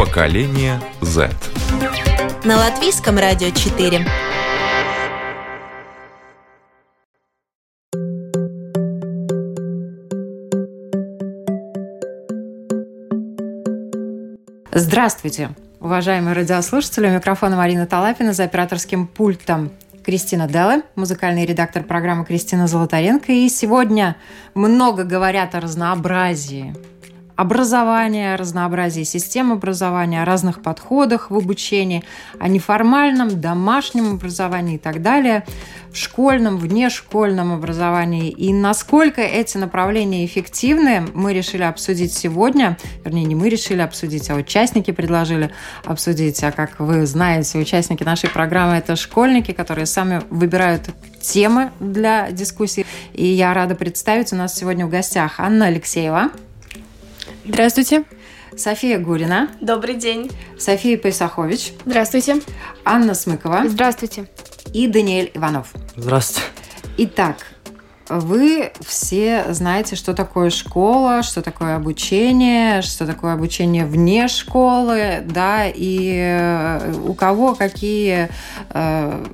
Поколение Z. На латвийском радио 4. Здравствуйте, уважаемые радиослушатели. У микрофона Марина Талапина за операторским пультом Кристина Делла, музыкальный редактор программы Кристина Золотаренко. И сегодня много говорят о разнообразии образования, разнообразии систем образования, о разных подходах в обучении, о неформальном, домашнем образовании и так далее, в школьном, внешкольном образовании. И насколько эти направления эффективны, мы решили обсудить сегодня. Вернее, не мы решили обсудить, а участники предложили обсудить. А как вы знаете, участники нашей программы – это школьники, которые сами выбирают темы для дискуссии. И я рада представить, у нас сегодня в гостях Анна Алексеева. Здравствуйте. София Гурина. Добрый день. София Пейсахович. Здравствуйте. Анна Смыкова. Здравствуйте. И Даниэль Иванов. Здравствуйте. Итак, вы все знаете, что такое школа, что такое обучение, что такое обучение вне школы, да, и э, у кого какие, э,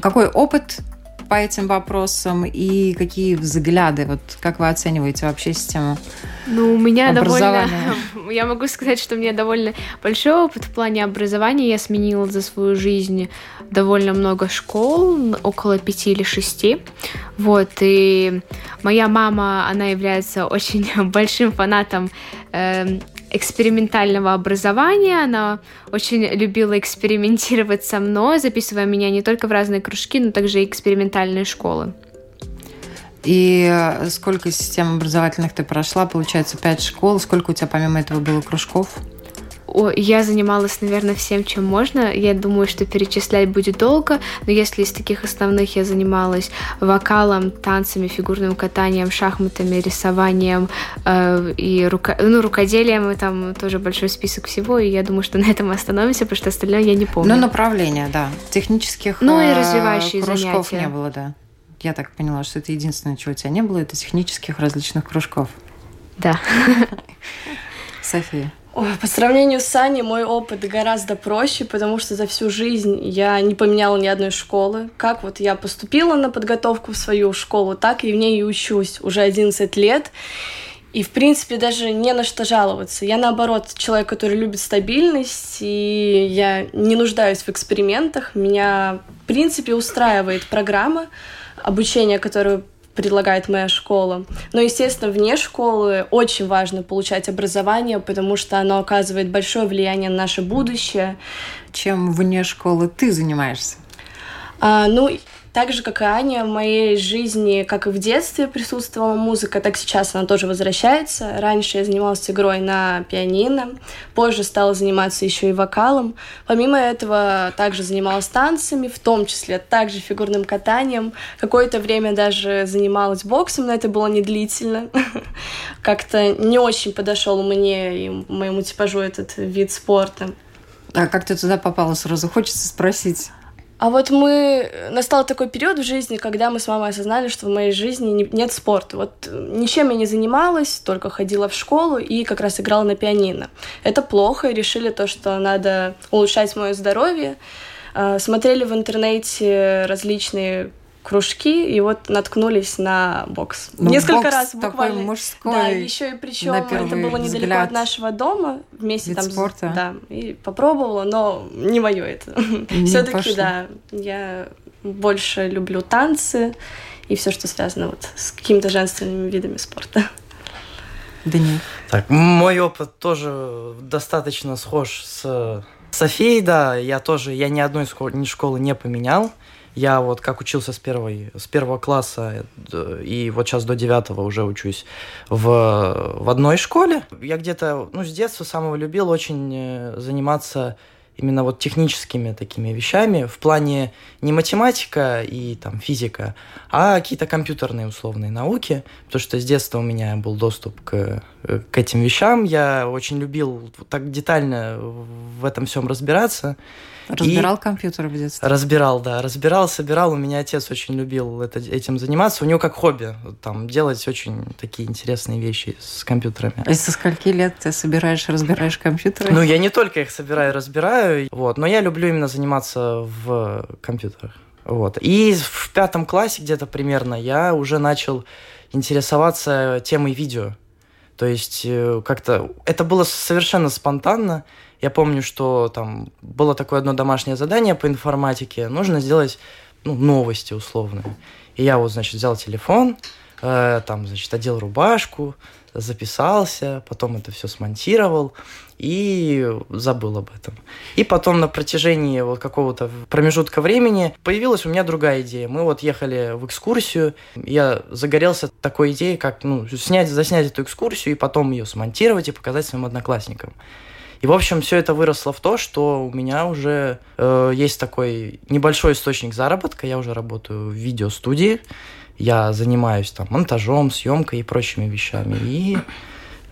какой опыт по этим вопросам и какие взгляды? Вот как вы оцениваете вообще систему Ну, у меня довольно... Я могу сказать, что у меня довольно большой опыт в плане образования. Я сменила за свою жизнь довольно много школ, около пяти или шести. Вот, и моя мама, она является очень большим фанатом э, экспериментального образования. Она очень любила экспериментировать со мной, записывая меня не только в разные кружки, но также и экспериментальные школы. И э, сколько систем образовательных ты прошла? Получается, пять школ. Сколько у тебя помимо этого было кружков? Я занималась, наверное, всем, чем можно. Я думаю, что перечислять будет долго, но если из таких основных я занималась вокалом, танцами, фигурным катанием, шахматами, рисованием э, и рука... ну, рукоделием, и там тоже большой список всего, и я думаю, что на этом остановимся, потому что остальное я не помню. Ну, направление, да. Технических ну, и развивающие кружков занятия. не было, да. Я так поняла, что это единственное, чего у тебя не было, это технических различных кружков. Да. София. Ой, по сравнению с Аней мой опыт гораздо проще, потому что за всю жизнь я не поменяла ни одной школы. Как вот я поступила на подготовку в свою школу, так и в ней и учусь уже 11 лет. И, в принципе, даже не на что жаловаться. Я, наоборот, человек, который любит стабильность, и я не нуждаюсь в экспериментах. Меня, в принципе, устраивает программа обучения, которую предлагает моя школа. Но, естественно, вне школы очень важно получать образование, потому что оно оказывает большое влияние на наше будущее. Чем вне школы ты занимаешься? А, ну, так же, как и Аня, в моей жизни, как и в детстве присутствовала музыка, так сейчас она тоже возвращается. Раньше я занималась игрой на пианино, позже стала заниматься еще и вокалом. Помимо этого, также занималась танцами, в том числе также фигурным катанием. Какое-то время даже занималась боксом, но это было не длительно. Как-то не очень подошел мне и моему типажу этот вид спорта. А как ты туда попала сразу? Хочется спросить. А вот мы... Настал такой период в жизни, когда мы с мамой осознали, что в моей жизни нет спорта. Вот ничем я не занималась, только ходила в школу и как раз играла на пианино. Это плохо, и решили то, что надо улучшать мое здоровье. А, смотрели в интернете различные кружки и вот наткнулись на бокс. Ну, Несколько бокс раз буквально. Такой мужской. Да, еще и причем это было недалеко взгляд. от нашего дома вместе Вид там спорта. да и попробовала, но не мое это. Все-таки да, я больше люблю танцы и все, что связано вот с какими-то женственными видами спорта. Да нет. Так, мой опыт тоже достаточно схож с Софией, да. Я тоже, я ни одной школы, ни школы не поменял. Я вот как учился с, первой, с первого класса э, и вот сейчас до девятого уже учусь в, в одной школе. Я где-то, ну, с детства самого любил очень э, заниматься именно вот техническими такими вещами в плане не математика и там физика, а какие-то компьютерные условные науки, потому что с детства у меня был доступ к, к этим вещам, я очень любил так детально в этом всем разбираться. Разбирал и компьютер в детстве? Разбирал, да, разбирал, собирал. У меня отец очень любил это, этим заниматься. У него как хобби там делать очень такие интересные вещи с компьютерами. И со скольки лет ты собираешь, разбираешь компьютеры? Ну, я не только их собираю, разбираю, вот, но я люблю именно заниматься в компьютерах. Вот. И в пятом классе где-то примерно я уже начал интересоваться темой видео. То есть э, как-то это было совершенно спонтанно. Я помню, что там было такое одно домашнее задание по информатике. Нужно сделать ну, новости условные. И я вот, значит, взял телефон, э, там, значит, одел рубашку, записался, потом это все смонтировал и забыл об этом. И потом на протяжении вот какого-то промежутка времени появилась у меня другая идея. Мы вот ехали в экскурсию, я загорелся такой идеей, как ну, снять, заснять эту экскурсию и потом ее смонтировать и показать своим одноклассникам. И, в общем, все это выросло в то, что у меня уже э, есть такой небольшой источник заработка. Я уже работаю в видеостудии. Я занимаюсь там монтажом, съемкой и прочими вещами. И э,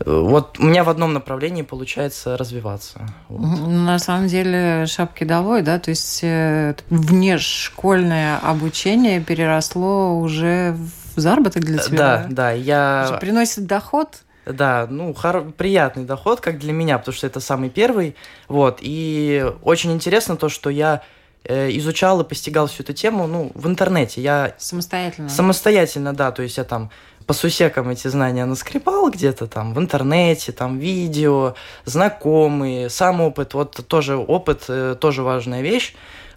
вот у меня в одном направлении получается развиваться. Вот. На самом деле шапки долой, да, то есть э, внешкольное обучение переросло уже в заработок для тебя. Да, да, я... Приносит доход? Да, ну, хор... приятный доход, как для меня, потому что это самый первый. Вот, и очень интересно то, что я э, изучал и постигал всю эту тему, ну, в интернете. Я... Самостоятельно? Самостоятельно, да, то есть я там по сусекам эти знания наскребал где-то там в интернете, там видео, знакомые, сам опыт, вот тоже опыт, э, тоже важная вещь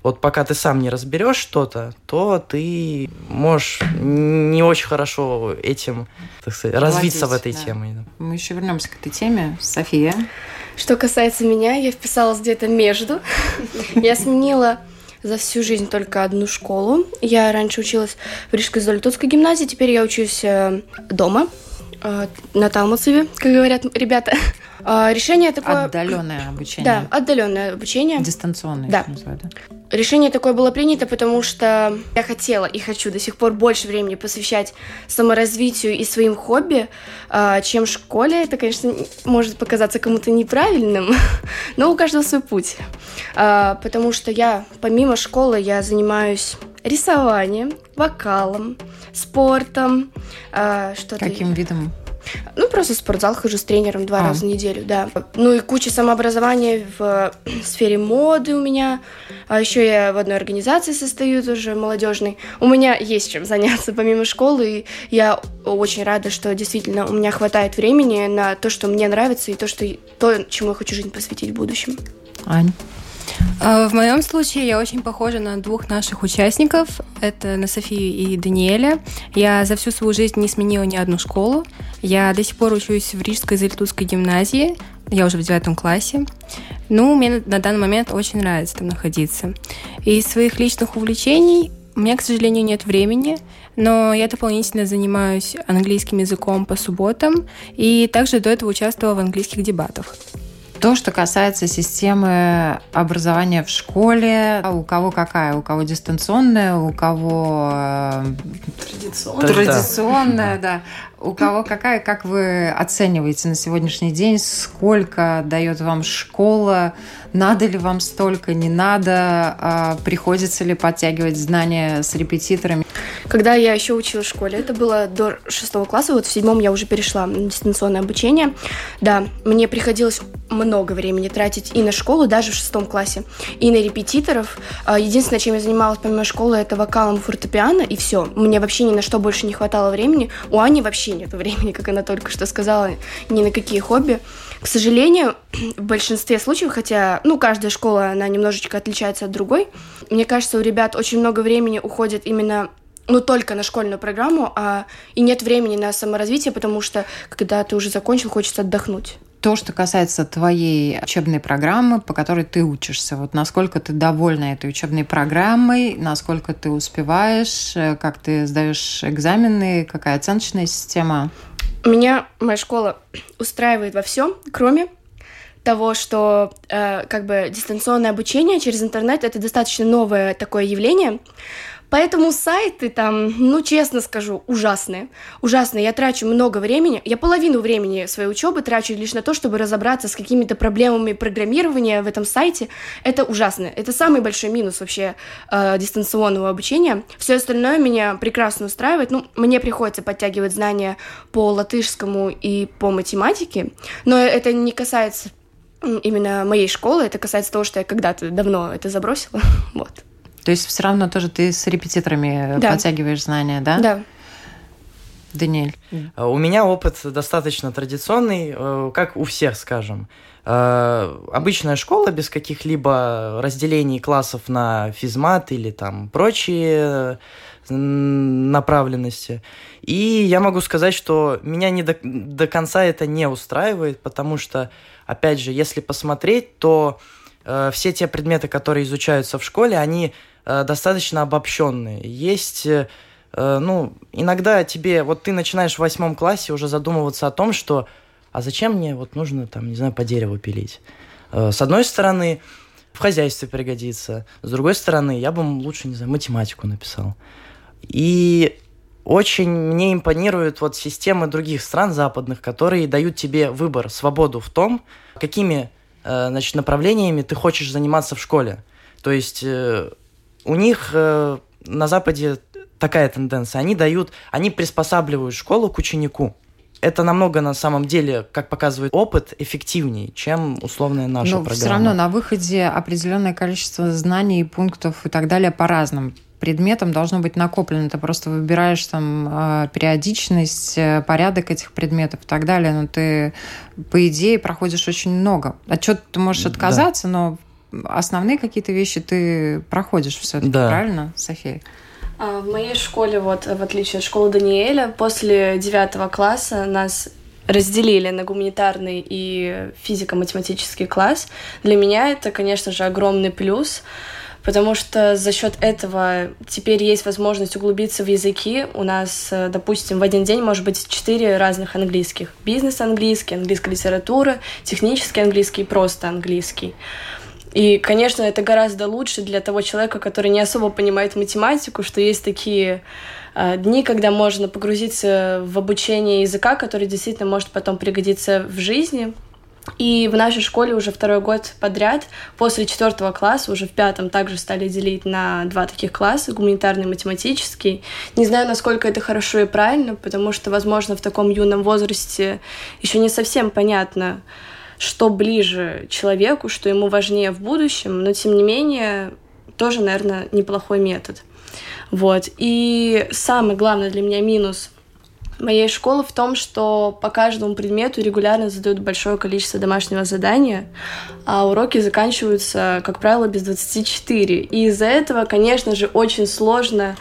вот пока ты сам не разберешь что-то, то ты можешь не очень хорошо этим, так сказать, Владеть, развиться в этой да. теме. Мы еще вернемся к этой теме. София. Что касается меня, я вписалась где-то между. Я сменила за всю жизнь только одну школу. Я раньше училась в Рижской Золотовской гимназии, теперь я учусь э, дома, на Талмацеве, как говорят ребята. А, решение такое... Отдаленное обучение. Да, отдаленное обучение. Дистанционное. Да. Называют, да. Решение такое было принято, потому что я хотела и хочу до сих пор больше времени посвящать саморазвитию и своим хобби, а, чем школе. Это, конечно, может показаться кому-то неправильным, но у каждого свой путь. А, потому что я, помимо школы, я занимаюсь рисованием, вокалом, спортом. Что Каким видом ну, просто в спортзал хожу с тренером два а. раза в неделю, да. Ну и куча самообразования в сфере моды у меня. А еще я в одной организации состою тоже молодежной. У меня есть чем заняться помимо школы, и я очень рада, что действительно у меня хватает времени на то, что мне нравится, и то, что то, чему я хочу жизнь посвятить в будущем. Ань? А, в моем случае я очень похожа на двух наших участников. Это на Софию и Даниэля. Я за всю свою жизнь не сменила ни одну школу. Я до сих пор учусь в Рижской Зальтутской гимназии. Я уже в девятом классе. Ну, мне на данный момент очень нравится там находиться. Из своих личных увлечений у меня, к сожалению, нет времени, но я дополнительно занимаюсь английским языком по субботам и также до этого участвовала в английских дебатах. То, что касается системы образования в школе, у кого какая? У кого дистанционная, у кого э, традиционная, традиционная да. У кого какая? Как вы оцениваете на сегодняшний день? Сколько дает вам школа? Надо ли вам столько? Не надо? А приходится ли подтягивать знания с репетиторами? Когда я еще училась в школе, это было до шестого класса, вот в седьмом я уже перешла на дистанционное обучение. Да, мне приходилось много времени тратить и на школу, даже в шестом классе, и на репетиторов. А, единственное, чем я занималась помимо школы, это вокалом фортепиано, и все. Мне вообще ни на что больше не хватало времени. У Ани вообще нет времени, как она только что сказала, ни на какие хобби. К сожалению, в большинстве случаев, хотя, ну, каждая школа, она немножечко отличается от другой, мне кажется, у ребят очень много времени уходит именно ну, только на школьную программу, а и нет времени на саморазвитие, потому что, когда ты уже закончил, хочется отдохнуть. то, что касается твоей учебной программы, по которой ты учишься, вот насколько ты довольна этой учебной программой, насколько ты успеваешь, э, как ты сдаешь экзамены, какая оценочная система? Меня моя школа устраивает во всем, кроме того, что э, как бы дистанционное обучение через интернет это достаточно новое такое явление. Поэтому сайты там, ну, честно скажу, ужасные. Ужасные. Я трачу много времени. Я половину времени своей учебы трачу лишь на то, чтобы разобраться с какими-то проблемами программирования в этом сайте. Это ужасно. Это самый большой минус вообще э, дистанционного обучения. Все остальное меня прекрасно устраивает. Ну, мне приходится подтягивать знания по латышскому и по математике, но это не касается именно моей школы, это касается того, что я когда-то давно это забросила. вот. То есть все равно тоже ты с репетиторами да. подтягиваешь знания, да? Да. Даниэль? А, у меня опыт достаточно традиционный, э, как у всех, скажем. Э, обычная школа без каких-либо разделений классов на физмат или там прочие э, направленности. И я могу сказать, что меня не до, до конца это не устраивает, потому что, опять же, если посмотреть, то э, все те предметы, которые изучаются в школе, они Э, достаточно обобщенные. Есть, э, э, ну, иногда тебе, вот ты начинаешь в восьмом классе уже задумываться о том, что, а зачем мне вот нужно там, не знаю, по дереву пилить? С одной стороны, в хозяйстве пригодится, с другой стороны, я бы лучше, не знаю, математику написал. И очень мне импонируют вот системы других стран западных, которые дают тебе выбор, свободу в том, какими значит, направлениями ты хочешь заниматься в школе. То есть у них э, на Западе такая тенденция. Они дают, они приспосабливают школу к ученику. Это намного на самом деле, как показывает опыт, эффективнее, чем условная наша Но программа. все равно на выходе определенное количество знаний, пунктов и так далее по разным предметам должно быть накоплено. Ты просто выбираешь там э, периодичность, э, порядок этих предметов и так далее. Но ты, по идее, проходишь очень много. Отчет ты можешь отказаться, да. но основные какие-то вещи ты проходишь все-таки, да. правильно, София? А, в моей школе, вот в отличие от школы Даниэля, после девятого класса нас разделили на гуманитарный и физико-математический класс. Для меня это, конечно же, огромный плюс, потому что за счет этого теперь есть возможность углубиться в языки. У нас, э, допустим, в один день может быть четыре разных английских. Бизнес-английский, английская литература, технический английский и просто английский. И, конечно, это гораздо лучше для того человека, который не особо понимает математику, что есть такие э, дни, когда можно погрузиться в обучение языка, который действительно может потом пригодиться в жизни. И в нашей школе уже второй год подряд, после четвертого класса, уже в пятом также стали делить на два таких класса, гуманитарный и математический. Не знаю, насколько это хорошо и правильно, потому что, возможно, в таком юном возрасте еще не совсем понятно, что ближе человеку, что ему важнее в будущем, но тем не менее тоже, наверное, неплохой метод. Вот. И самый главный для меня минус моей школы в том, что по каждому предмету регулярно задают большое количество домашнего задания, а уроки заканчиваются, как правило, без 24. И из-за этого, конечно же, очень сложно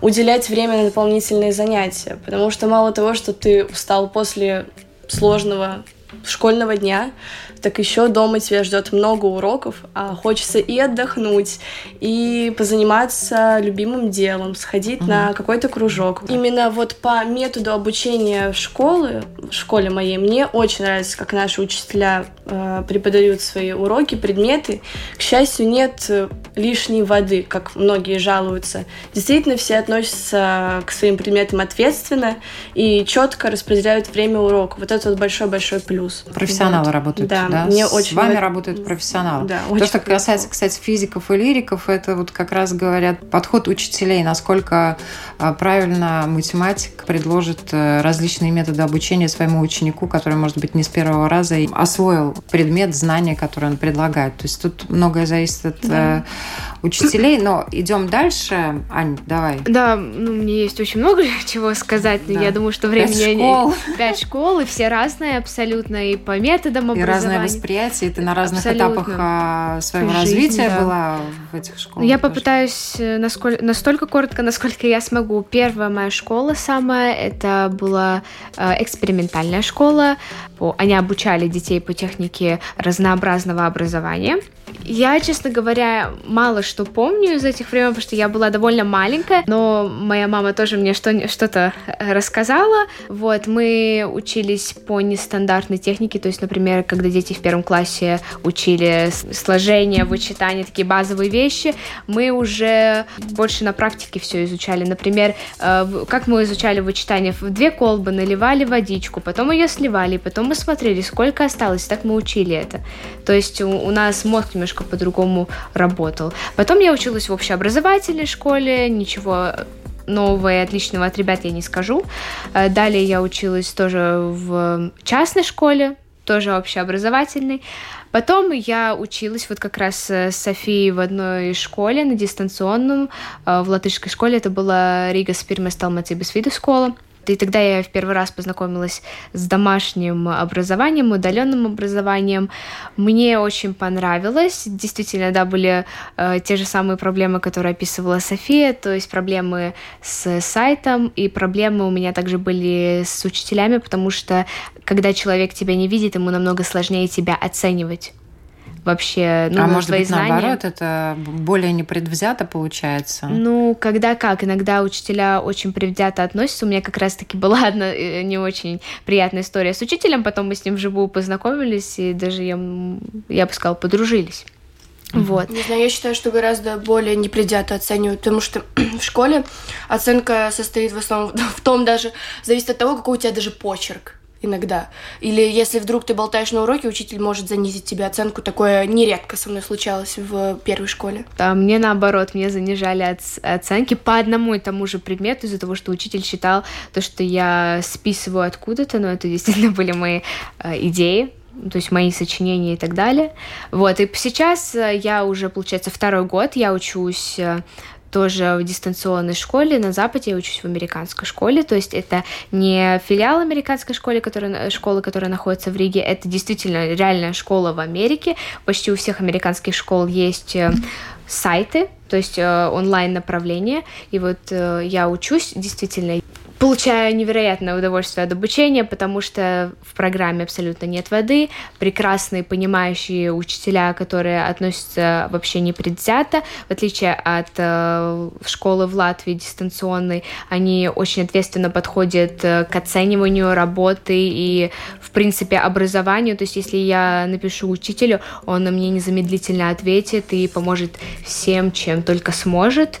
уделять время на дополнительные занятия, потому что мало того, что ты устал после сложного школьного дня, так еще дома тебя ждет много уроков, а хочется и отдохнуть, и позаниматься любимым делом, сходить угу. на какой-то кружок. Именно вот по методу обучения школы, в школе моей, мне очень нравится, как наши учителя э, преподают свои уроки, предметы. К счастью, нет лишней воды, как многие жалуются. Действительно, все относятся к своим предметам ответственно и четко распределяют время урока. Вот это вот большой-большой плюс. Профессионалы вот. работают. Да, да? мне С очень... вами работают профессионалы. Да, То, что касается, кстати, физиков и лириков, это вот как раз говорят подход учителей, насколько а, правильно математик предложит э, различные методы обучения своему ученику, который, может быть, не с первого раза освоил предмет, знания, которые он предлагает. То есть тут многое зависит от да. Э, учителей, но идем дальше. Ань, давай. Да, ну, мне есть очень много чего сказать, но да. я думаю, что времени... Пять школ. Пять школ, и все разные абсолютно и по методам образования. И разное восприятие, и ты на разных абсолютно. этапах а, своего Жизнь, развития да. была в этих школах. Я тоже. попытаюсь э, насколько, настолько коротко, насколько я смогу. Первая моя школа самая, это была э, экспериментальная школа. Они обучали детей по технике разнообразного образования. Я, честно говоря, мало что помню из этих времен, потому что я была довольно маленькая, но моя мама тоже мне что-то рассказала. Вот, мы учились по нестандартной технике, то есть, например, когда дети в первом классе учили сложение, вычитание, такие базовые вещи, мы уже больше на практике все изучали. Например, э, как мы изучали вычитание, в две колбы наливали водичку, потом ее сливали, потом мы смотрели, сколько осталось, так мы учили это. То есть у нас мозг немножко по-другому работал. Потом я училась в общеобразовательной школе, ничего нового и отличного от ребят я не скажу. Э, далее я училась тоже в частной школе, тоже общеобразовательной. Потом я училась вот как раз с Софией в одной школе на дистанционном, э, в латышской школе. Это была Рига Спирмес Талмацибис И тогда я в первый раз познакомилась с домашним образованием, удаленным образованием. Мне очень понравилось. Действительно, да, были э, те же самые проблемы, которые описывала София, то есть проблемы с сайтом, и проблемы у меня также были с учителями, потому что когда человек тебя не видит, ему намного сложнее тебя оценивать вообще, ну, а может быть, знания. наоборот, это более непредвзято получается? Ну, когда как. Иногда учителя очень предвзято относятся. У меня как раз-таки была одна э, не очень приятная история с учителем. Потом мы с ним вживую познакомились, и даже, я, я бы сказала, подружились. Вот. Не знаю, я считаю, что гораздо более непредвзято оценивают, потому что в школе оценка состоит в основном в том даже, зависит от того, какой у тебя даже почерк иногда. Или если вдруг ты болтаешь на уроке, учитель может занизить тебе оценку. Такое нередко со мной случалось в первой школе. Да, мне наоборот, мне занижали оценки по одному и тому же предмету из-за того, что учитель считал то, что я списываю откуда-то, но это действительно были мои э, идеи, то есть мои сочинения и так далее. Вот, и сейчас э, я уже, получается, второй год, я учусь э, тоже в дистанционной школе. На Западе я учусь в американской школе, то есть это не филиал американской школы, которая, школы, которая находится в Риге, это действительно реальная школа в Америке. Почти у всех американских школ есть э, сайты, то есть э, онлайн направление. И вот э, я учусь действительно Получаю невероятное удовольствие от обучения, потому что в программе абсолютно нет воды, прекрасные понимающие учителя, которые относятся вообще не предвзято, в отличие от э, школы в Латвии дистанционной, они очень ответственно подходят э, к оцениванию работы и, в принципе, образованию, то есть если я напишу учителю, он на мне незамедлительно ответит и поможет всем, чем только сможет.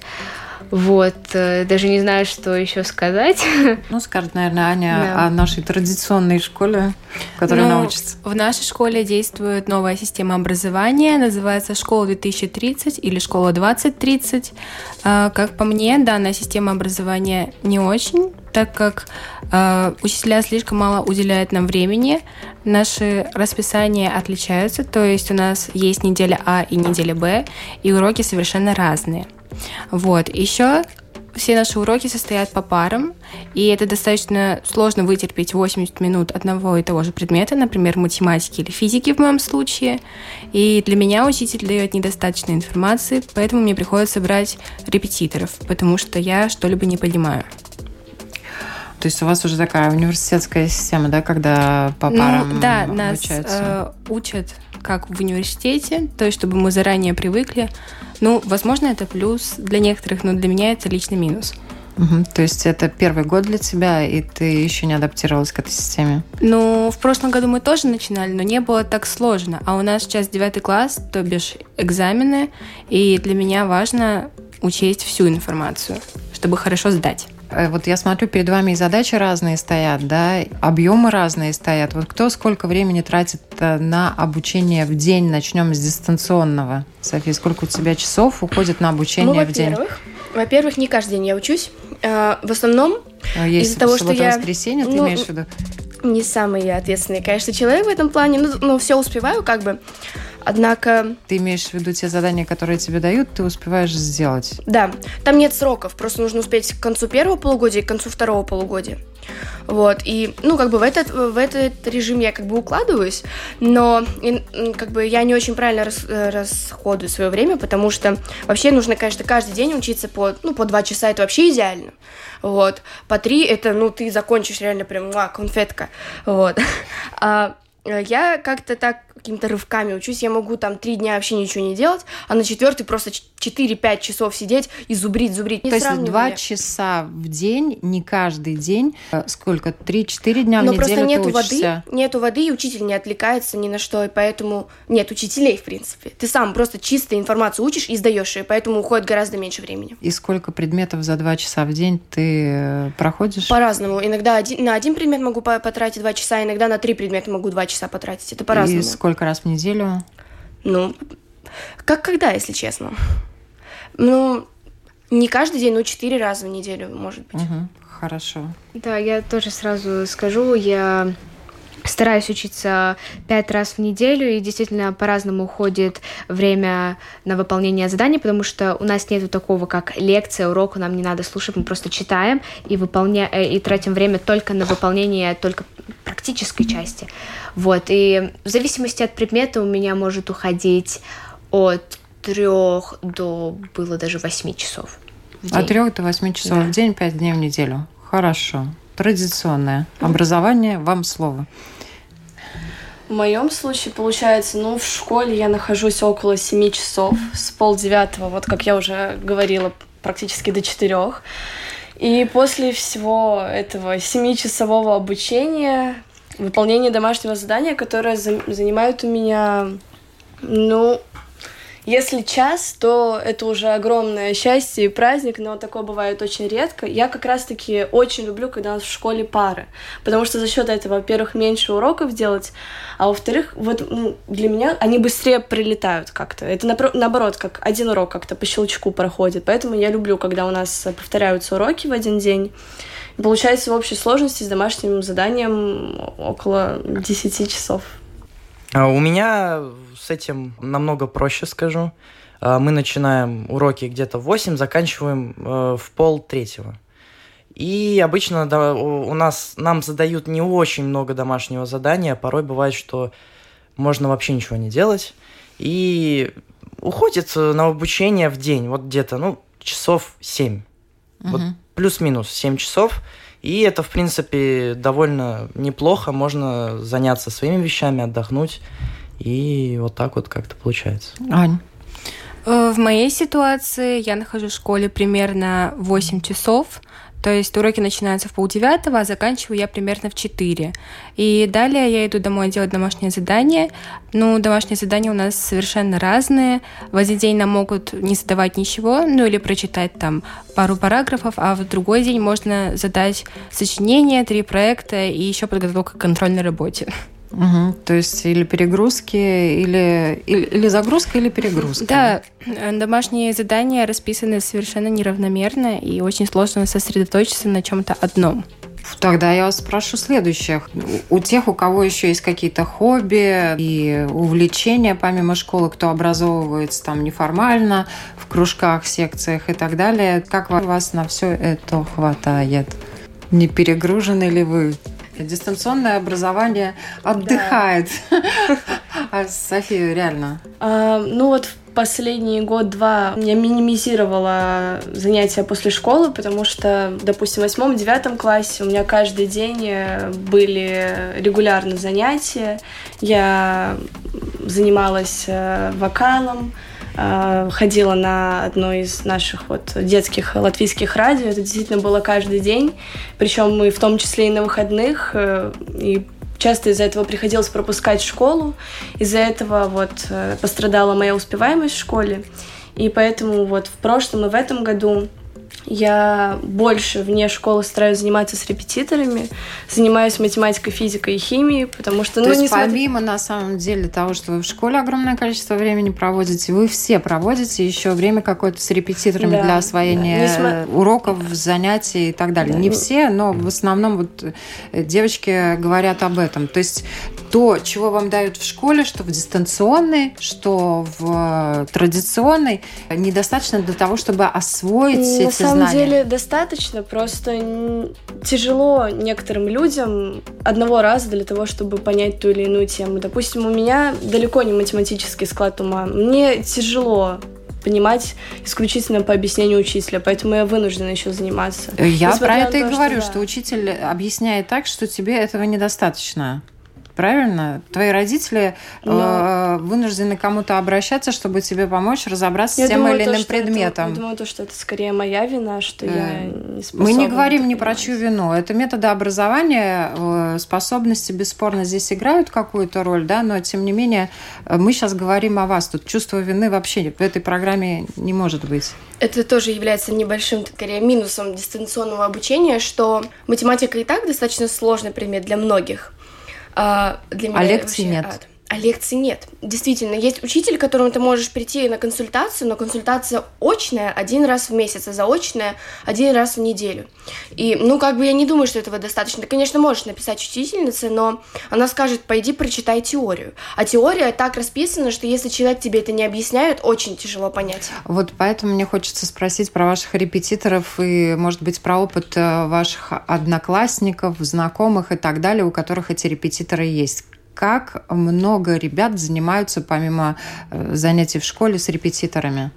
Вот, э, даже не знаю, что еще сказать. Ну, скажет, наверное, Аня да. о нашей традиционной школе, которая ну, научится. В нашей школе действует новая система образования, называется «Школа 2030» или «Школа 2030». А, как по мне, данная система образования не очень, так как э, учителя слишком мало уделяют нам времени, наши расписания отличаются, то есть у нас есть неделя А и неделя Б, и уроки совершенно разные. Вот. Еще все наши уроки состоят по парам, и это достаточно сложно вытерпеть 80 минут одного и того же предмета, например, математики или физики в моем случае. И для меня учитель дает недостаточно информации, поэтому мне приходится брать репетиторов, потому что я что-либо не понимаю. То есть у вас уже такая университетская система, да, когда по ну, парам ну, да, обучаются? нас э, учат как в университете, то есть чтобы мы заранее привыкли. Ну, возможно, это плюс для некоторых, но для меня это личный минус. Угу. То есть это первый год для тебя, и ты еще не адаптировалась к этой системе? Ну, в прошлом году мы тоже начинали, но не было так сложно. А у нас сейчас девятый класс, то бишь экзамены, и для меня важно учесть всю информацию, чтобы хорошо сдать. Э, вот я смотрю, перед вами и задачи разные стоят, да, объемы разные стоят. Вот кто сколько времени тратит э, на обучение в день? Начнем с дистанционного. София, сколько у тебя часов уходит на обучение ну, в день? Во-первых, не каждый день я учусь. Э, в основном а из-за того, что я... воскресенье, ты ну, имеешь в виду? Не самый ответственный, конечно, человек в этом плане, но, но все успеваю как бы. Однако... Ты имеешь в виду те задания, которые тебе дают, ты успеваешь сделать? Да. Там нет сроков, просто нужно успеть к концу первого полугодия и к концу второго полугодия. Вот, и, ну, как бы в этот, в этот режим я как бы укладываюсь, но как бы я не очень правильно рас, расходую свое время, потому что вообще нужно, конечно, каждый день учиться по, ну, по два часа, это вообще идеально. Вот, по три это, ну, ты закончишь реально прям, а, конфетка, вот. А я как-то так какими-то рывками учусь, я могу там три дня вообще ничего не делать, а на четвертый просто 4-5 часов сидеть и зубрить, зубрить. Не То есть два часа в день, не каждый день, э, сколько, 3-4 дня Но в неделю просто нету ты воды, нету воды, и учитель не отвлекается ни на что, и поэтому нет учителей, в принципе. Ты сам просто чисто информацию учишь и сдаешь ее, поэтому уходит гораздо меньше времени. И сколько предметов за два часа в день ты э, проходишь? По-разному. Иногда один, на один предмет могу потратить два часа, иногда на три предмета могу два часа потратить. Это по-разному. И сколько раз в неделю? Ну, как когда, если честно. Ну, не каждый день, но четыре раза в неделю, может быть. Угу, хорошо. Да, я тоже сразу скажу, я стараюсь учиться пять раз в неделю, и действительно по-разному уходит время на выполнение заданий, потому что у нас нету такого, как лекция, урок, нам не надо слушать, мы просто читаем и, выполня... Э, и тратим время только на выполнение только практической части. Вот, и в зависимости от предмета у меня может уходить от трех до было даже восьми часов. От трех до восьми часов да. в день, пять дней в неделю. Хорошо. Традиционное образование. Вам слово. В моем случае получается, ну, в школе я нахожусь около семи часов, с полдевятого, вот как я уже говорила, практически до четырех. И после всего этого семичасового обучения, выполнения домашнего задания, которое занимает у меня, ну, если час, то это уже огромное счастье и праздник, но такое бывает очень редко. Я как раз-таки очень люблю, когда у нас в школе пары, потому что за счет этого, во-первых, меньше уроков делать, а во-вторых, вот ну, для меня они быстрее прилетают как-то. Это наоборот, как один урок как-то по щелчку проходит. Поэтому я люблю, когда у нас повторяются уроки в один день. Получается в общей сложности с домашним заданием около 10 часов. А у меня с этим намного проще скажу. А, мы начинаем уроки где-то в 8, заканчиваем э, в пол третьего. И обычно да, у нас нам задают не очень много домашнего задания, порой бывает, что можно вообще ничего не делать. И уходит на обучение в день, вот где-то, ну, часов 7. Угу. Вот плюс-минус 7 часов. И это, в принципе, довольно неплохо. Можно заняться своими вещами, отдохнуть. И вот так вот как-то получается. Ань? Э, в моей ситуации я нахожусь в школе примерно 8 часов. То есть уроки начинаются в полдевятого, а заканчиваю я примерно в 4. И далее я иду домой делать домашнее задание. Ну, домашние задания у нас совершенно разные. В один день нам могут не задавать ничего, ну или прочитать там пару параграфов, а в другой день можно задать сочинение, три проекта и еще подготовка к контрольной работе. Угу. То есть или перегрузки, или, или, или загрузка, или перегрузка. Да, домашние задания расписаны совершенно неравномерно, и очень сложно сосредоточиться на чем-то одном. Тогда я вас спрошу следующих. У тех, у кого еще есть какие-то хобби и увлечения помимо школы, кто образовывается там неформально, в кружках, секциях и так далее, как вас на все это хватает? Не перегружены ли вы Дистанционное образование отдыхает. А София, реально? А, ну вот последний год-два я минимизировала занятия после школы, потому что, допустим, в восьмом-девятом классе у меня каждый день э, были регулярно занятия. Я занималась э, вокалом, ходила на одно из наших вот детских латвийских радио. Это действительно было каждый день. Причем мы в том числе и на выходных. Э, и часто из-за этого приходилось пропускать школу. Из-за этого вот э, пострадала моя успеваемость в школе. И поэтому вот в прошлом и в этом году я больше вне школы стараюсь заниматься с репетиторами, занимаюсь математикой, физикой и химией, потому что... То ну, есть не помимо, на самом деле, того, что вы в школе огромное количество времени проводите, вы все проводите еще время какое-то с репетиторами да, для освоения да. уроков, занятий и так далее. Да. Не все, но в основном вот э, девочки говорят об этом. То есть то, чего вам дают в школе, что в дистанционной, что в традиционной, недостаточно для того, чтобы освоить На эти самом знания? деле достаточно, просто тяжело некоторым людям одного раза для того, чтобы понять ту или иную тему. Допустим, у меня далеко не математический склад ума. Мне тяжело понимать исключительно по объяснению учителя, поэтому я вынуждена еще заниматься. Я Несмотря про это и то, говорю, что, да. что учитель объясняет так, что тебе этого недостаточно правильно? Твои родители Но... э, вынуждены кому-то обращаться, чтобы тебе помочь разобраться я с тем думаю, или иным то, предметом. Это, я думаю, то, что это скорее моя вина, что э, я не способна. Мы не говорим ни про чью вину. Это методы образования, э, способности бесспорно здесь играют какую-то роль, да, но тем не менее э, мы сейчас говорим о вас. Тут чувство вины вообще в этой программе не может быть. Это тоже является небольшим, скорее, минусом дистанционного обучения, что математика и так достаточно сложный предмет для многих. А, для меня а лекций нет? Ад. А лекций нет. Действительно, есть учитель, к которому ты можешь прийти на консультацию, но консультация очная один раз в месяц, а заочная один раз в неделю. И, ну, как бы я не думаю, что этого достаточно. Ты, конечно, можешь написать учительнице, но она скажет, пойди прочитай теорию. А теория так расписана, что если человек тебе это не объясняет, очень тяжело понять. Вот поэтому мне хочется спросить про ваших репетиторов и, может быть, про опыт э, ваших одноклассников, знакомых и так далее, у которых эти репетиторы есть как много ребят занимаются помимо э, занятий в школе с репетиторами?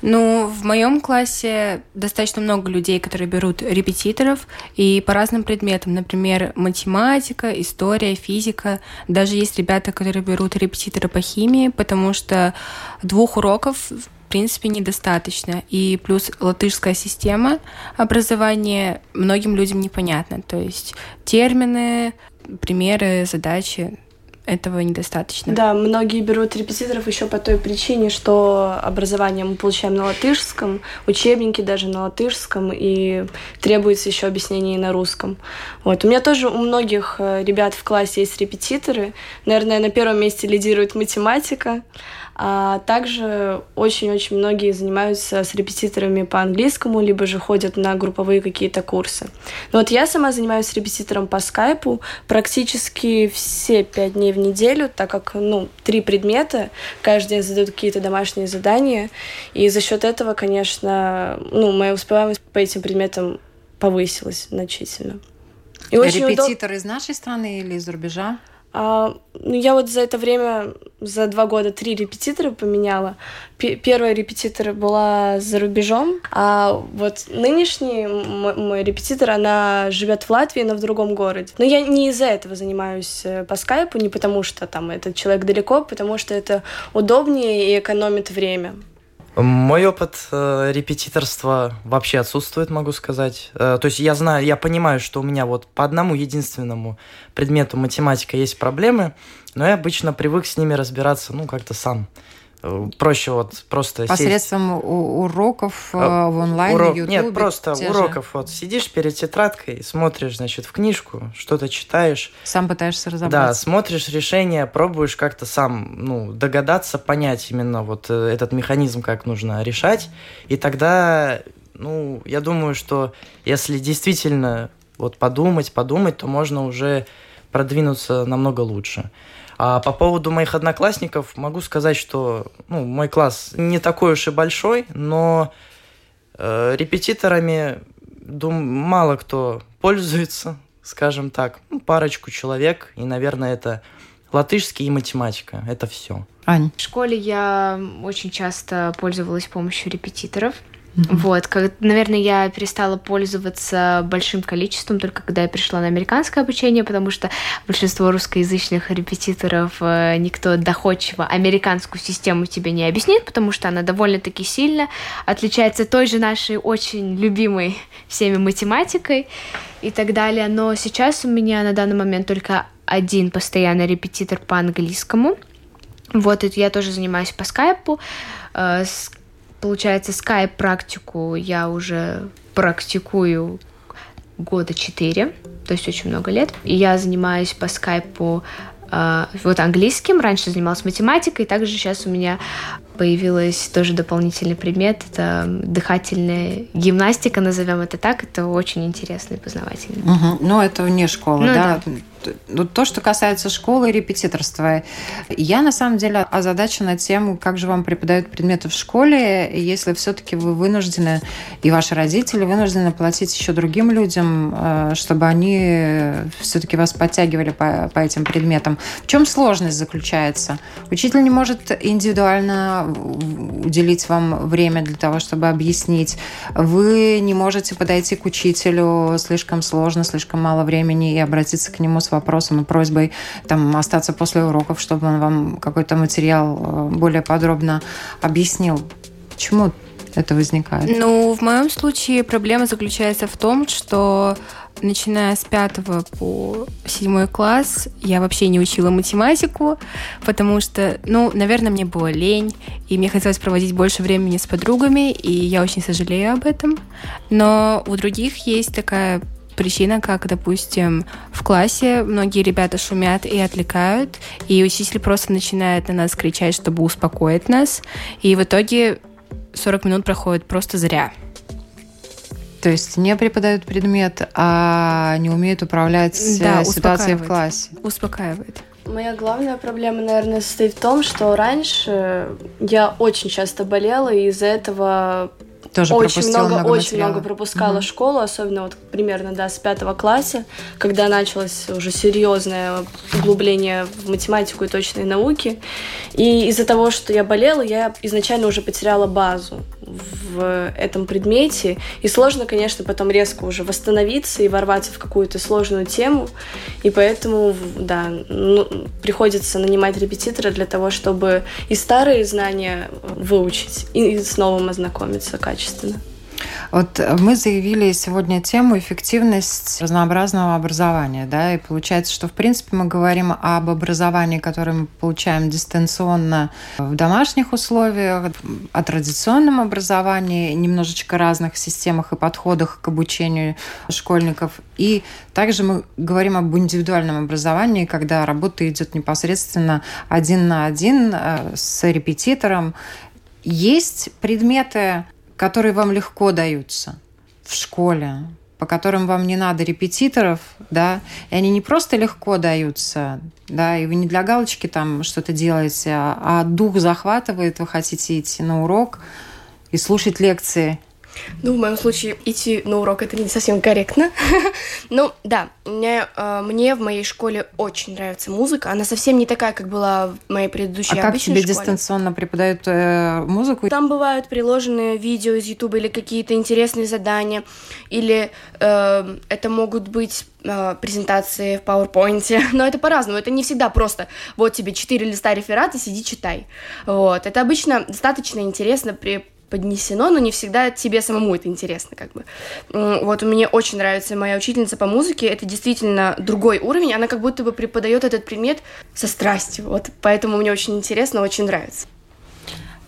Ну, в моем классе достаточно много людей, которые берут репетиторов и по разным предметам, например, математика, история, физика. Даже есть ребята, которые берут репетитора по химии, потому что двух уроков в принципе, недостаточно. И плюс латышская система образования многим людям непонятна. То есть термины, примеры, задачи этого недостаточно. Да, многие берут репетиторов еще по той причине, что образование мы получаем на латышском, учебники даже на латышском, и требуется еще объяснение на русском. Вот. У меня тоже у многих э, ребят в классе есть репетиторы. Наверное, на первом месте лидирует математика, а также очень-очень многие занимаются с репетиторами по английскому, либо же ходят на групповые какие-то курсы. Но вот я сама занимаюсь репетитором по скайпу практически все пять дней в неделю, так как, ну, три предмета, каждый день задают какие-то домашние задания, и за счет этого, конечно, ну, моя успеваемость по этим предметам повысилась значительно. И Репетитор удоб... из нашей страны или из рубежа? А, ну, я вот за это время, за два года, три репетитора поменяла. П первая репетитор была за рубежом, а вот нынешний мой, мой репетитор, она живет в Латвии, но в другом городе. Но я не из-за этого занимаюсь э, по скайпу, не потому что там этот человек далеко, потому что это удобнее и экономит время. Мой опыт э, репетиторства вообще отсутствует, могу сказать. Э, то есть я знаю, я понимаю, что у меня вот по одному единственному предмету математика есть проблемы, но я обычно привык с ними разбираться, ну, как-то сам. Проще вот просто Посредством сесть. уроков э, в онлайн, Урок... YouTube? Нет, просто уроков. Же. Вот сидишь перед тетрадкой, смотришь, значит, в книжку, что-то читаешь. Сам пытаешься разобраться. Да, смотришь решение, пробуешь как-то сам, ну, догадаться, понять именно вот э, этот механизм, как нужно решать. И тогда, ну, я думаю, что если действительно вот подумать, подумать, то можно уже продвинуться намного лучше. А по поводу моих одноклассников могу сказать, что ну, мой класс не такой уж и большой, но э, репетиторами дум, мало кто пользуется, скажем так. Ну, парочку человек, и, наверное, это латышский и математика. Это все. Ань. В школе я очень часто пользовалась помощью репетиторов. Вот, как, наверное, я перестала пользоваться большим количеством только когда я пришла на американское обучение, потому что большинство русскоязычных репетиторов э, никто доходчиво американскую систему тебе не объяснит, потому что она довольно-таки сильно отличается той же нашей очень любимой всеми математикой и так далее. Но сейчас у меня на данный момент только один постоянный репетитор по английскому. Вот, и я тоже занимаюсь по скайпу. Э, получается, скайп-практику я уже практикую года четыре, то есть очень много лет. И я занимаюсь по скайпу э, вот английским, раньше занималась математикой, также сейчас у меня появилась тоже дополнительный предмет. Это дыхательная гимнастика, назовем это так. Это очень интересно и познавательно. Угу. Но это вне школы, ну, да? да ну, то, что касается школы и репетиторства, я на самом деле озадачена тем, как же вам преподают предметы в школе, если все-таки вы вынуждены, и ваши родители вынуждены платить еще другим людям, э, чтобы они все-таки вас подтягивали по, по этим предметам. В чем сложность заключается? Учитель не может индивидуально уделить вам время для того, чтобы объяснить. Вы не можете подойти к учителю слишком сложно, слишком мало времени и обратиться к нему с вопросом и просьбой там, остаться после уроков, чтобы он вам какой-то материал э, более подробно объяснил. Почему это возникает? Ну, в моем случае проблема заключается в том, что начиная с пятого по седьмой класс я вообще не учила математику, потому что, ну, наверное, мне было лень, и мне хотелось проводить больше времени с подругами, и я очень сожалею об этом. Но у других есть такая причина, как, допустим, в классе многие ребята шумят и отвлекают, и учитель просто начинает на нас кричать, чтобы успокоить нас, и в итоге 40 минут проходит просто зря. То есть не преподают предмет, а не умеют управлять да, ситуацией в классе. Успокаивает. Моя главная проблема, наверное, состоит в том, что раньше я очень часто болела, и из-за этого тоже очень много, много очень много пропускала mm-hmm. школу, особенно вот примерно да с пятого класса, когда началось уже серьезное углубление в математику и точные науки. И из-за того, что я болела, я изначально уже потеряла базу в этом предмете. И сложно, конечно, потом резко уже восстановиться и ворваться в какую-то сложную тему. И поэтому, да, ну, приходится нанимать репетитора для того, чтобы и старые знания выучить, и с новым ознакомиться качественно. Вот мы заявили сегодня тему эффективность разнообразного образования, да, и получается, что в принципе мы говорим об образовании, которое мы получаем дистанционно в домашних условиях, о традиционном образовании, немножечко разных системах и подходах к обучению школьников. И также мы говорим об индивидуальном образовании, когда работа идет непосредственно один на один э, с репетитором. Есть предметы, которые вам легко даются в школе, по которым вам не надо репетиторов, да, и они не просто легко даются, да, и вы не для галочки там что-то делаете, а, а дух захватывает, вы хотите идти на урок и слушать лекции, ну, в моем случае идти на урок это не совсем корректно. ну, да, мне, э, мне в моей школе очень нравится музыка. Она совсем не такая, как была в моей предыдущей а как тебе школе. дистанционно преподают э, музыку? Там бывают приложенные видео из YouTube или какие-то интересные задания, или э, это могут быть э, презентации в PowerPoint, но это по-разному, это не всегда просто вот тебе четыре листа реферата, сиди читай, вот, это обычно достаточно интересно при поднесено, но не всегда тебе самому это интересно, как бы. Вот мне очень нравится моя учительница по музыке, это действительно другой уровень, она как будто бы преподает этот предмет со страстью, вот, поэтому мне очень интересно, очень нравится.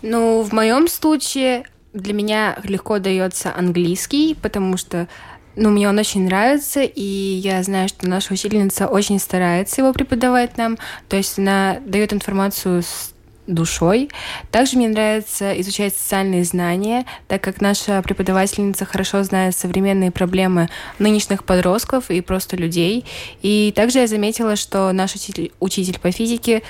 Ну, в моем случае для меня легко дается английский, потому что ну, мне он очень нравится, и я знаю, что наша учительница очень старается его преподавать нам. То есть она дает информацию с душой. Также мне нравится изучать социальные знания, так как наша преподавательница хорошо знает современные проблемы нынешних подростков и просто людей. И также я заметила, что наш учитель, учитель по физике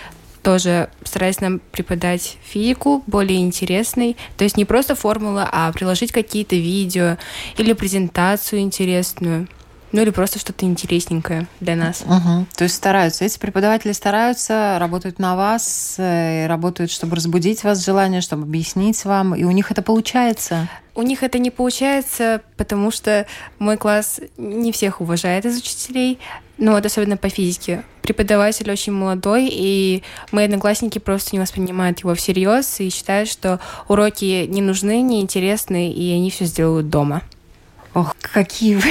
тоже старается нам преподать физику более интересной. То есть не просто формула, а приложить какие-то видео или презентацию интересную. Ну или просто что-то интересненькое для нас. Угу. То есть стараются. Эти преподаватели стараются, работают на вас, э, работают, чтобы разбудить вас желание, чтобы объяснить вам, и у них это получается. У них это не получается, потому что мой класс не всех уважает из учителей, ну вот особенно по физике. Преподаватель очень молодой, и мои одноклассники просто не воспринимают его всерьез и считают, что уроки не нужны, не интересны, и они все сделают дома. Ох, какие вы.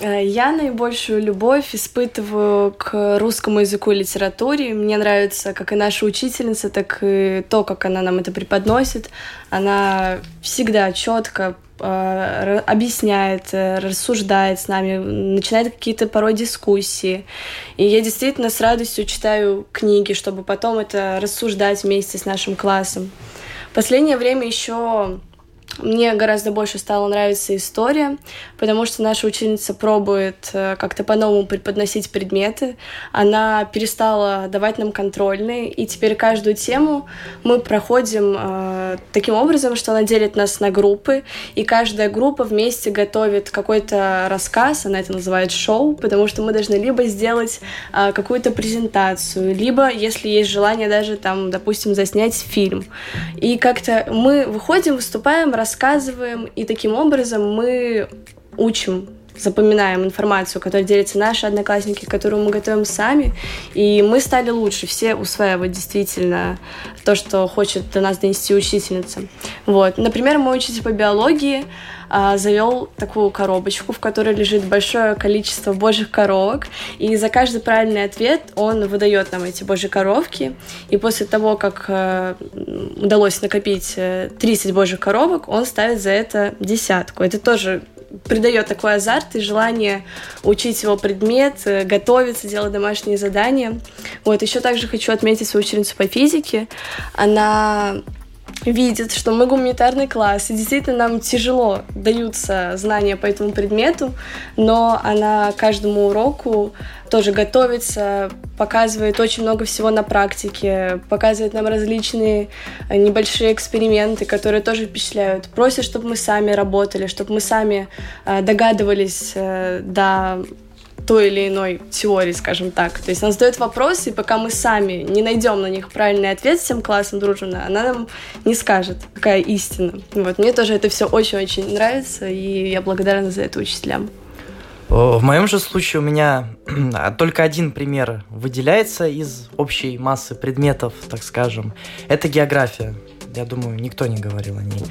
Я наибольшую любовь испытываю к русскому языку и литературе. Мне нравится как и наша учительница, так и то, как она нам это преподносит. Она всегда четко э, объясняет, э, рассуждает с нами, начинает какие-то порой дискуссии. И я действительно с радостью читаю книги, чтобы потом это рассуждать вместе с нашим классом. В последнее время еще мне гораздо больше стала нравиться история, потому что наша ученица пробует э, как-то по-новому преподносить предметы. Она перестала давать нам контрольные, и теперь каждую тему мы проходим э, таким образом, что она делит нас на группы, и каждая группа вместе готовит какой-то рассказ, она это называет шоу, потому что мы должны либо сделать э, какую-то презентацию, либо, если есть желание, даже там, допустим, заснять фильм. И как-то мы выходим, выступаем, рассказываем, и таким образом мы учим запоминаем информацию, которую делятся наши одноклассники, которую мы готовим сами, и мы стали лучше, все усваивать действительно то, что хочет до нас донести учительница. Вот. Например, мой учитель по биологии а, завел такую коробочку, в которой лежит большое количество божьих коровок, и за каждый правильный ответ он выдает нам эти божьи коровки, и после того, как а, удалось накопить 30 э, божьих коровок, он ставит за это десятку. Это тоже придает такой азарт и желание учить его предмет, э, готовиться, делать домашние задания. Вот, еще также хочу отметить свою ученицу по физике. Она видит, что мы гуманитарный класс, и действительно нам тяжело даются знания по этому предмету, но она каждому уроку тоже готовится, показывает очень много всего на практике, показывает нам различные э, небольшие эксперименты, которые тоже впечатляют. Просит, чтобы мы сами работали, чтобы мы сами э, догадывались э, до той или иной теории, скажем так. То есть она задает вопросы, и пока мы сами не найдем на них правильный ответ всем классом дружно, она нам не скажет, какая истина. Вот. Мне тоже это все очень-очень нравится, и я благодарна за это учителям. В моем же случае у меня только один пример выделяется из общей массы предметов, так скажем. Это география. Я думаю, никто не говорил о ней.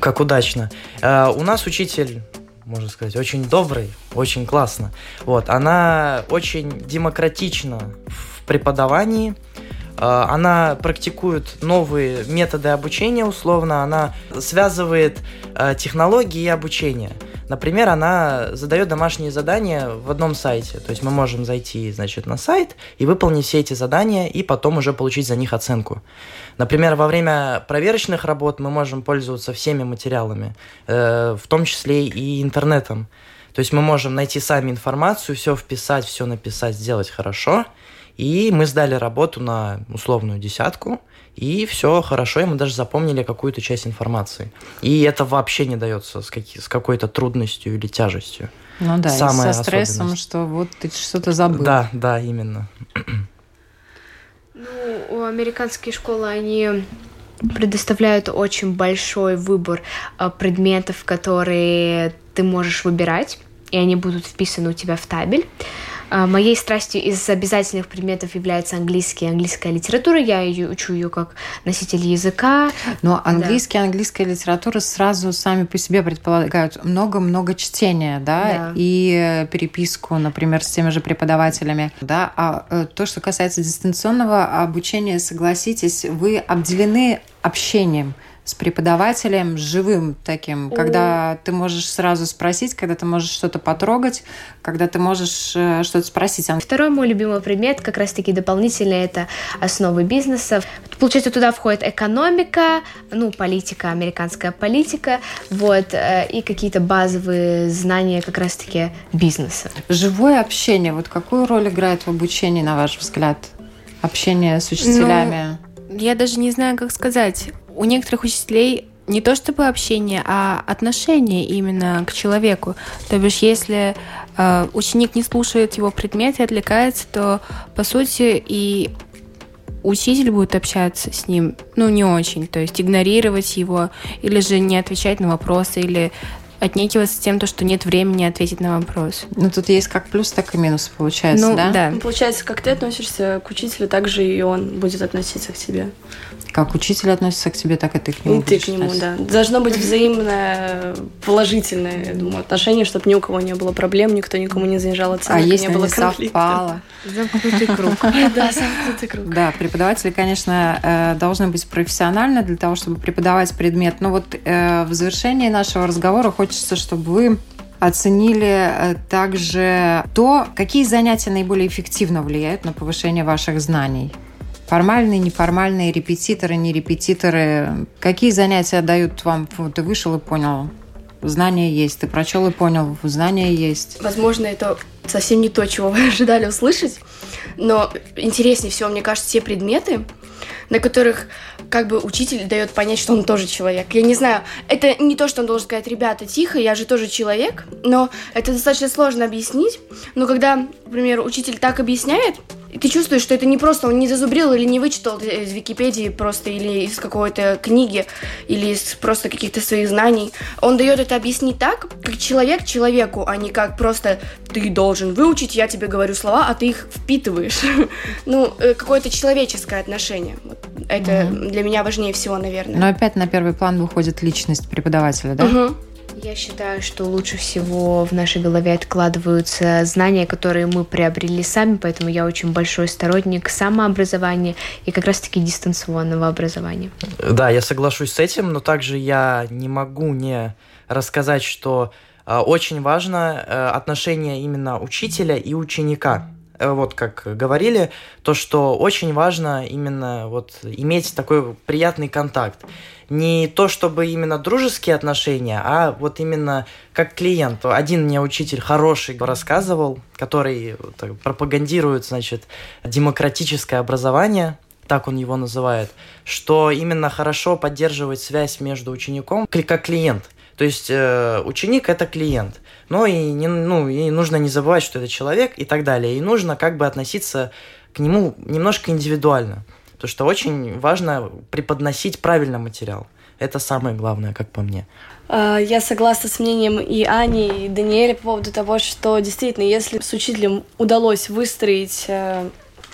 Как удачно. Э, у нас учитель можно сказать, очень добрый, очень классно. Вот, она очень демократична в преподавании, она практикует новые методы обучения, условно, она связывает а, технологии и обучение – Например, она задает домашние задания в одном сайте. То есть мы можем зайти, значит, на сайт и выполнить все эти задания, и потом уже получить за них оценку. Например, во время проверочных работ мы можем пользоваться всеми материалами, э, в том числе и интернетом. То есть мы можем найти сами информацию, все вписать, все написать, сделать хорошо. И мы сдали работу на условную десятку, и все хорошо, и мы даже запомнили какую-то часть информации. И это вообще не дается с, каки- с какой-то трудностью или тяжестью. Ну да, Самая со стрессом, что вот ты что-то забыл. Да, да, именно. Ну, американские школы, они предоставляют очень большой выбор а, предметов, которые ты можешь выбирать, и они будут вписаны у тебя в табель. А, моей страстью из обязательных предметов является английский английская литература. Я ее учу ее как носитель языка. Но английский и английская литература сразу сами по себе предполагают много-много чтения, да, да, и переписку, например, с теми же преподавателями, да. А э, то, что касается дистанционного обучения, согласитесь, вы обделены общением с преподавателем, живым таким, когда ты можешь сразу спросить, когда ты можешь что-то потрогать, когда ты можешь э, что-то спросить. Второй мой любимый предмет, как раз-таки дополнительный, это основы бизнеса. Получается, туда входит экономика, ну, политика, американская политика, вот, э, и какие-то базовые знания как раз-таки бизнеса. Живое общение, вот какую роль играет в обучении, на ваш взгляд? Общение с учителями? Ну, я даже не знаю, как сказать у некоторых учителей не то чтобы общение, а отношение именно к человеку. То бишь, если э, ученик не слушает его предмет и отвлекается, то по сути и учитель будет общаться с ним, ну, не очень, то есть игнорировать его, или же не отвечать на вопросы, или отнекиваться тем, то, что нет времени ответить на вопрос. Ну, тут есть как плюс, так и минус, получается, ну, да? да. Ну, получается, как ты относишься к учителю, так же и он будет относиться к тебе. Как учитель относится к тебе, так и ты к нему. И ты к нему, да. Должно быть взаимное положительное, я думаю, отношение, чтобы ни у кого не было проблем, никто никому не занижал оценок, а если не было не совпало? Замкнутый круг. Да, замкнутый круг. Да, преподаватели, конечно, э, должны быть профессиональны для того, чтобы преподавать предмет. Но вот э, в завершении нашего разговора хочется, чтобы вы оценили э, также то, какие занятия наиболее эффективно влияют на повышение ваших знаний. Формальные, неформальные, репетиторы, не репетиторы. Какие занятия дают вам? Ты вышел и понял, знания есть. Ты прочел и понял, знания есть. Возможно, это совсем не то, чего вы ожидали услышать, но интереснее всего, мне кажется, те предметы, на которых как бы учитель дает понять, что он тоже человек. Я не знаю, это не то, что он должен сказать, ребята, тихо, я же тоже человек, но это достаточно сложно объяснить. Но когда, например, учитель так объясняет, ты чувствуешь, что это не просто он не зазубрил или не вычитал из Википедии просто или из какой-то книги или из просто каких-то своих знаний. Он дает это объяснить так, как человек человеку, а не как просто ты должен выучить, я тебе говорю слова, а ты их впитываешь. Ну, э, какое-то человеческое отношение. Это для меня важнее всего, наверное. Но опять на первый план выходит личность преподавателя, да? Я считаю, что лучше всего в нашей голове откладываются знания, которые мы приобрели сами, поэтому я очень большой сторонник самообразования и как раз-таки дистанционного образования. Да, я соглашусь с этим, но также я не могу не рассказать, что э, очень важно э, отношение именно учителя и ученика. Э, вот как говорили, то, что очень важно именно вот иметь такой приятный контакт. Не то, чтобы именно дружеские отношения, а вот именно как клиент. Один мне учитель хороший рассказывал, который пропагандирует, значит, демократическое образование, так он его называет, что именно хорошо поддерживать связь между учеником как клиент. То есть э, ученик это клиент но и, не, ну, и нужно не забывать, что это человек и так далее. И нужно как бы относиться к нему немножко индивидуально. Потому что очень важно преподносить правильно материал. Это самое главное, как по мне. А, я согласна с мнением и Ани, и Даниэля по поводу того, что действительно, если с учителем удалось выстроить э,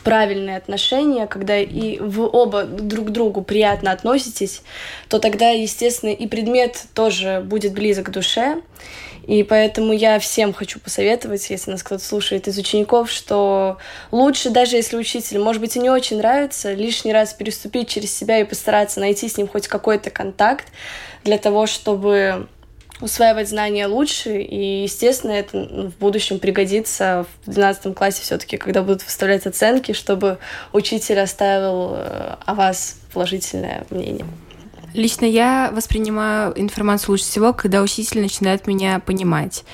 правильные отношения, когда и вы оба друг к другу приятно относитесь, то тогда, естественно, и предмет тоже будет близок к душе. И поэтому я всем хочу посоветовать, если нас кто-то слушает из учеников, что лучше, даже если учитель, может быть, и не очень нравится, лишний раз переступить через себя и постараться найти с ним хоть какой-то контакт для того, чтобы усваивать знания лучше, и, естественно, это в будущем пригодится в 12 классе все-таки, когда будут выставлять оценки, чтобы учитель оставил э, о вас положительное мнение. Лично я воспринимаю информацию лучше всего, когда учитель начинает меня понимать.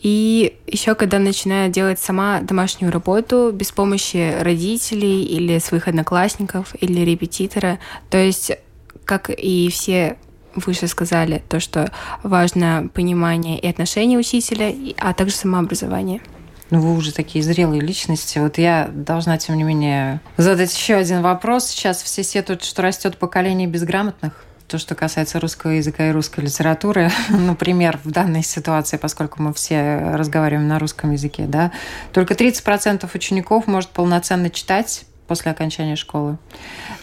И еще когда начинаю делать сама домашнюю работу без помощи родителей или своих одноклассников или репетитора. То есть, как и все выше сказали, то, что важно понимание и отношение учителя, а также самообразование. Ну, вы уже такие зрелые личности. Вот я должна, тем не менее, задать еще один вопрос. Сейчас все сетуют, что растет поколение безграмотных то, что касается русского языка и русской литературы, например, в данной ситуации, поскольку мы все разговариваем на русском языке, да, только 30% учеников может полноценно читать после окончания школы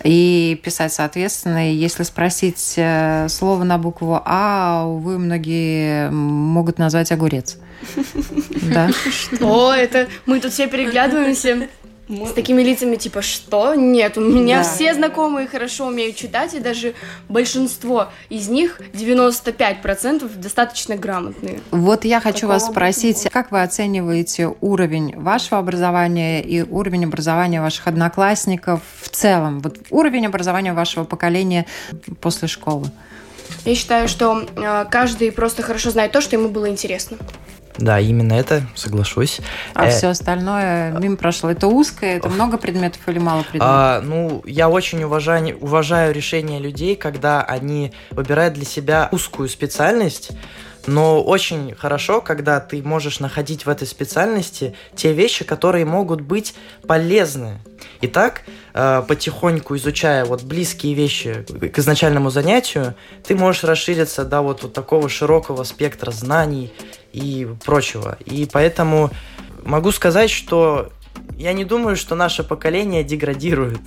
и писать соответственно. И если спросить э, слово на букву А, увы, многие могут назвать огурец. Да. Что это? Мы тут все переглядываемся. С такими лицами типа что? Нет, у меня да. все знакомые хорошо умеют читать, и даже большинство из них, 95%, достаточно грамотные. Вот я хочу Такого вас спросить, как вы оцениваете уровень вашего образования и уровень образования ваших одноклассников в целом? Вот уровень образования вашего поколения после школы? Я считаю, что э, каждый просто хорошо знает то, что ему было интересно. Да, именно это, соглашусь. А э, все остальное мимо прошло. Это узкое, это много предметов или мало предметов? А, ну, я очень уважаю, уважаю решение людей, когда они выбирают для себя узкую специальность, Но очень хорошо, когда ты можешь находить в этой специальности те вещи, которые могут быть полезны. Итак, э, потихоньку изучая вот близкие вещи к изначальному занятию, ты можешь расшириться до вот, вот такого широкого спектра знаний и прочего. И поэтому могу сказать, что я не думаю, что наше поколение деградирует.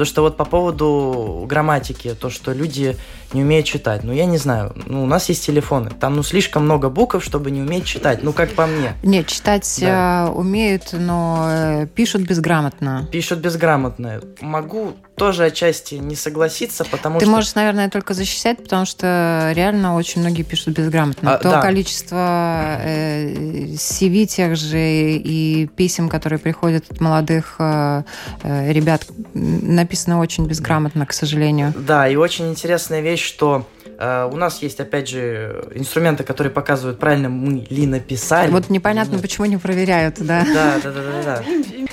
То, что вот по поводу грамматики, то, что люди не умеют читать. Ну, я не знаю. Ну, у нас есть телефоны. Там, ну, слишком много букв, чтобы не уметь читать. Ну, как по мне. Нет, читать да. Э, умеют, но э, пишут безграмотно. Пишут безграмотно. Могу тоже отчасти не согласиться, потому Ты что... Ты можешь, наверное, только защищать, потому что реально очень многие пишут безграмотно. А, То да. количество э, CV тех же и писем, которые приходят от молодых э, э ребят, написано очень безграмотно, к сожалению. Да, и очень интересная вещь, что э, у нас есть, опять же, инструменты, которые показывают, правильно мы ли написали. Вот непонятно, Нет. почему не проверяют, да? Да, да, да, да, да.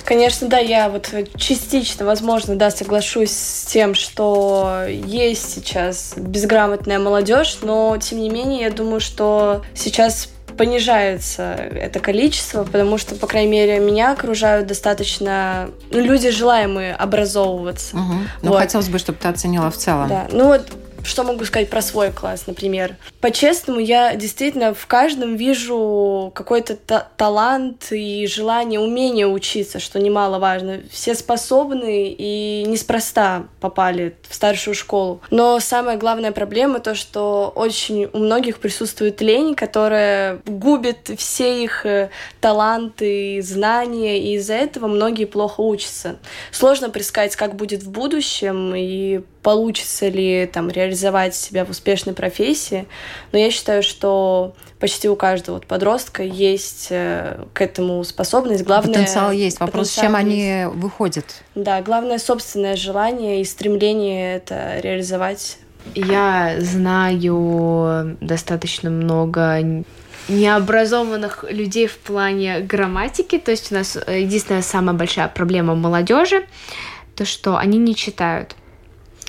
Конечно, да, я вот частично, возможно, да, соглашусь с тем, что есть сейчас безграмотная молодежь, но тем не менее, я думаю, что сейчас понижается это количество, потому что, по крайней мере, меня окружают достаточно ну, люди, желаемые образовываться. Угу. Ну, вот. хотелось бы, чтобы ты оценила в целом. Да. Ну вот что могу сказать про свой класс, например? По-честному, я действительно в каждом вижу какой-то та талант и желание, умение учиться, что немаловажно. Все способны и неспроста попали в старшую школу. Но самая главная проблема то, что очень у многих присутствует лень, которая губит все их э, таланты знания, и из-за этого многие плохо учатся. Сложно предсказать, как будет в будущем, и получится ли там реализовать себя в успешной профессии, но я считаю, что почти у каждого вот подростка есть э, к этому способность. Главное, потенциал есть. Вопрос, потенциал чем они выходят? Да, главное собственное желание и стремление это реализовать. Я знаю достаточно много необразованных людей в плане грамматики. То есть у нас э, единственная самая большая проблема молодежи, то что они не читают.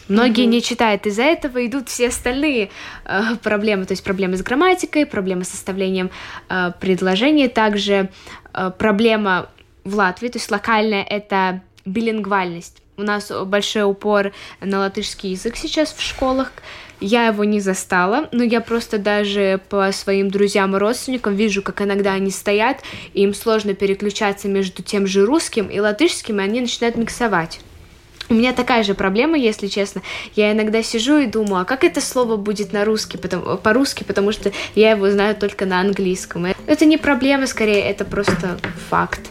Многие mm-hmm. не читают, из-за этого идут все остальные э, проблемы, то есть проблемы с грамматикой, проблемы с составлением э, предложений, также э, проблема в Латвии, то есть локальная это билингвальность. У нас большой упор на латышский язык сейчас в школах. Я его не застала, но я просто даже по своим друзьям и родственникам вижу, как иногда они стоят, и им сложно переключаться между тем же русским и латышским, и они начинают миксовать. У меня такая же проблема, если честно. Я иногда сижу и думаю, а как это слово будет на русский, потому, по-русски, потому что я его знаю только на английском. Это не проблема, скорее, это просто факт.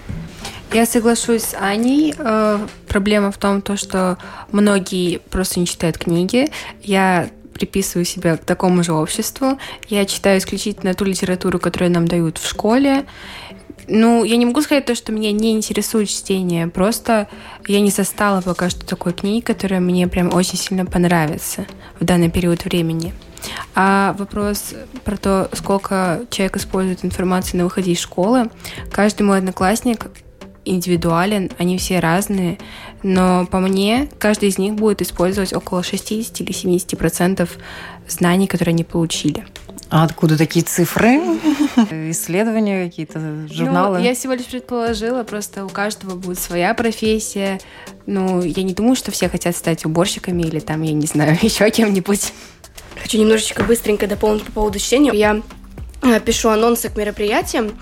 Я соглашусь с Аней. Э, проблема в том, то, что многие просто не читают книги. Я приписываю себя к такому же обществу. Я читаю исключительно ту литературу, которую нам дают в школе. Ну, я не могу сказать то, что меня не интересует чтение. Просто я не застала пока что такой книги, которая мне прям очень сильно понравится в данный период времени. А вопрос про то, сколько человек использует информации на выходе из школы. Каждый мой одноклассник индивидуален, они все разные, но по мне каждый из них будет использовать около 60 или 70 процентов знаний, которые они получили. А откуда такие цифры? Исследования какие-то, журналы? Ну, я всего лишь предположила, просто у каждого будет своя профессия. Ну, я не думаю, что все хотят стать уборщиками или там, я не знаю, еще кем-нибудь. Хочу немножечко быстренько дополнить по поводу чтения. Я пишу анонсы к мероприятиям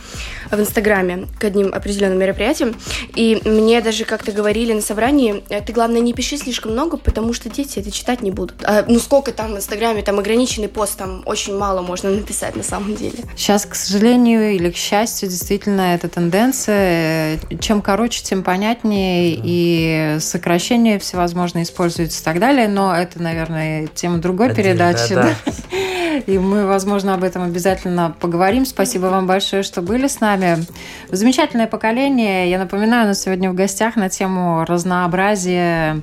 в Инстаграме, к одним определенным мероприятиям. И мне даже как-то говорили на собрании, «Э, ты, главное, не пиши слишком много, потому что дети это читать не будут. А, ну, сколько там в Инстаграме, там ограниченный пост, там очень мало можно написать на самом деле. Сейчас, к сожалению или к счастью, действительно, эта тенденция. Чем короче, тем понятнее, и сокращения всевозможные используются и так далее. Но это, наверное, тема другой Отдельно, передачи. Да. И мы, возможно, об этом обязательно поговорим. Спасибо вам большое, что были с нами. Замечательное поколение. Я напоминаю, у нас сегодня в гостях на тему разнообразия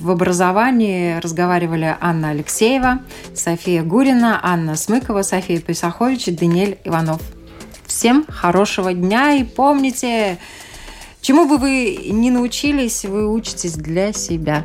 в образовании разговаривали Анна Алексеева, София Гурина, Анна Смыкова, София Писахович и Даниэль Иванов. Всем хорошего дня и помните, чему бы вы ни научились, вы учитесь для себя.